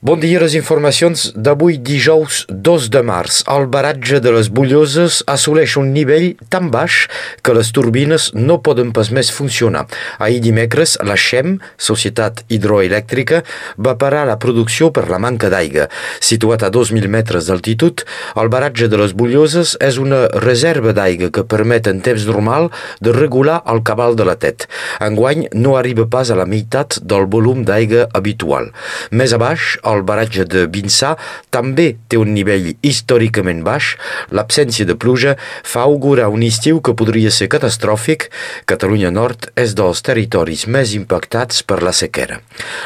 Bon dia, les informacions d'avui dijous 2 de març. El baratge de les Bulloses assoleix un nivell tan baix que les turbines no poden pas més funcionar. Ahir dimecres, la XEM, Societat Hidroelèctrica, va parar la producció per la manca d'aigua. Situat a 2.000 metres d'altitud, el baratge de les Bulloses és una reserva d'aigua que permet en temps normal de regular el cabal de la tet. Enguany no arriba pas a la meitat del volum d'aigua habitual. Més a baix, el baratge de Vinçà també té un nivell històricament baix. L'absència de pluja fa augurar un estiu que podria ser catastròfic. Catalunya Nord és dels territoris més impactats per la sequera.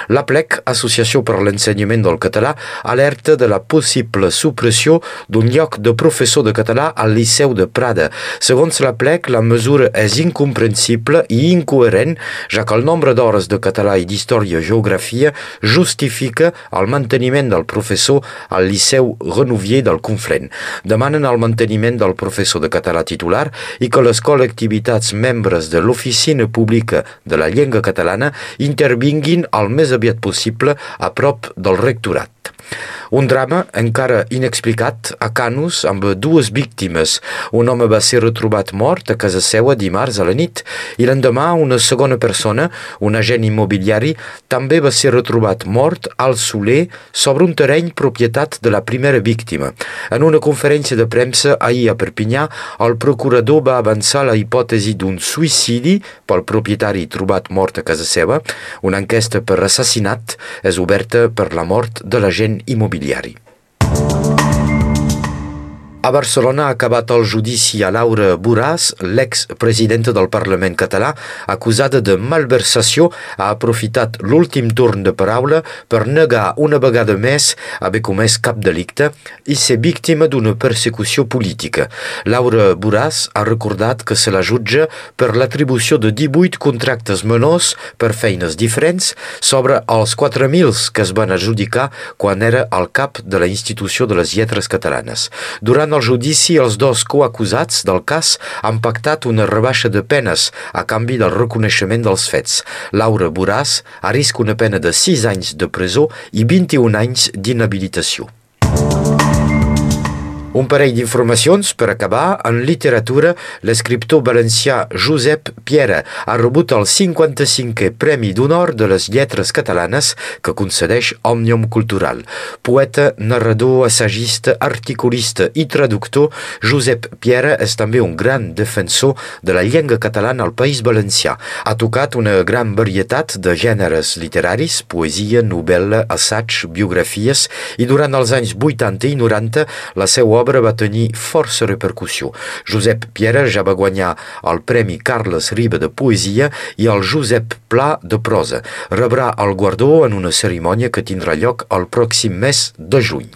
La PLEC, Associació per l'Ensenyament del Català, alerta de la possible supressió d'un lloc de professor de català al Liceu de Prada. Segons la PLEC, la mesura és incomprensible i incoherent, ja que el nombre d'hores de català i d'història-geografia justifica el manteniment del professor al Liceu Renouvier del Conflent. Demanen el manteniment del professor de català titular i que les col·lectivitats membres de l'Oficina Pública de la Llengua Catalana intervinguin el més aviat possible a prop del rectorat. Un drama encara inexplicat a Canus amb dues víctimes. Un home va ser retrobat mort a casa seva dimarts a la nit i l'endemà una segona persona, un agent immobiliari, també va ser retrobat mort al Soler sobre un terreny propietat de la primera víctima. En una conferència de premsa ahir a Perpinyà, el procurador va avançar la hipòtesi d'un suïcidi pel propietari trobat mort a casa seva. Una enquesta per assassinat és oberta per la mort de l'agent immobiliari immobiliari. A Barcelona ha acabat el judici a Laura Borràs, l'ex-presidenta del Parlament català, acusada de malversació, ha aprofitat l'últim torn de paraula per negar una vegada més haver comès cap delicte i ser víctima d'una persecució política. Laura Borràs ha recordat que se la jutja per l'atribució de 18 contractes menors per feines diferents sobre els 4.000 que es van adjudicar quan era al cap de la institució de les lletres catalanes. Durant el judici, els dos coacusats del cas han pactat una rebaixa de penes a canvi del reconeixement dels fets. Laura Boràs arrisca una pena de 6 anys de presó i 21 anys d'inhabilitació. Un parell d'informacions per acabar. En literatura, l'escriptor valencià Josep Piera ha rebut el 55è Premi d'Honor de les Lletres Catalanes que concedeix Òmnium Cultural. Poeta, narrador, assagista, articulista i traductor, Josep Piera és també un gran defensor de la llengua catalana al País Valencià. Ha tocat una gran varietat de gèneres literaris, poesia, novel·la, assaig, biografies i durant els anys 80 i 90 la seva obra va tenir força repercussió. Josep Piera ja va guanyar el Premi Carles Riba de Poesia i el Josep Pla de Prosa. Rebrà el guardó en una cerimònia que tindrà lloc el pròxim mes de juny.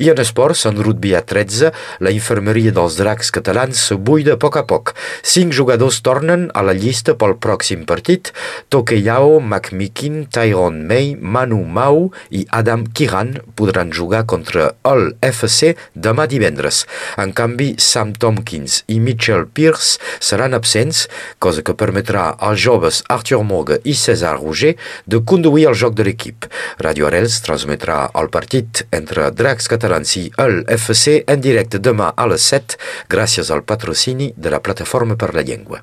I en esports, en rugby a 13, la infermeria dels dracs catalans se buida a poc a poc. Cinc jugadors tornen a la llista pel pròxim partit. Tokeyao, McMikin, Tyrone May, Manu Mau i Adam Kiran podran jugar contra el FC demà divendres. En canvi, Sam Tompkins i Mitchell Pierce seran absents, cosa que permetrà als joves Arthur Morga i César Roger de conduir el joc de l'equip. Radio Arels transmetrà el partit entre Dracs Catalans i el FC en directe demà a les 7 gràcies al patrocini de la Plataforma per la Llengua.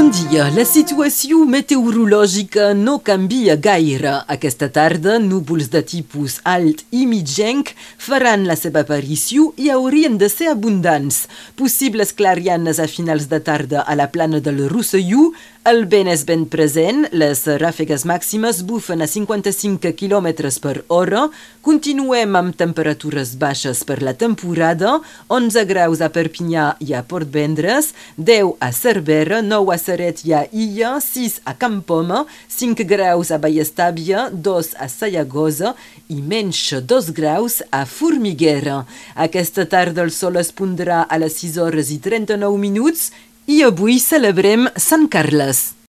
Bon dia. La situació meteorològica no canvia gaire. Aquesta tarda, núvols de tipus alt i mitjenc faran la seva aparició i haurien de ser abundants. Possibles clarianes a finals de tarda a la plana del Rosselló, el vent és ben present, les ràfegues màximes bufen a 55 km per hora, continuem amb temperatures baixes per la temporada, 11 graus a Perpinyà i a Port Vendres, 10 a Cervera, 9 a Seret i a Illa, 6 a Campoma, 5 graus a Ballestàbia, 2 a Sayagosa i menys 2 graus a Formiguera. Aquesta tarda el sol es pondrà a les 6 hores i 39 minuts i avui celebrem Sant Carles.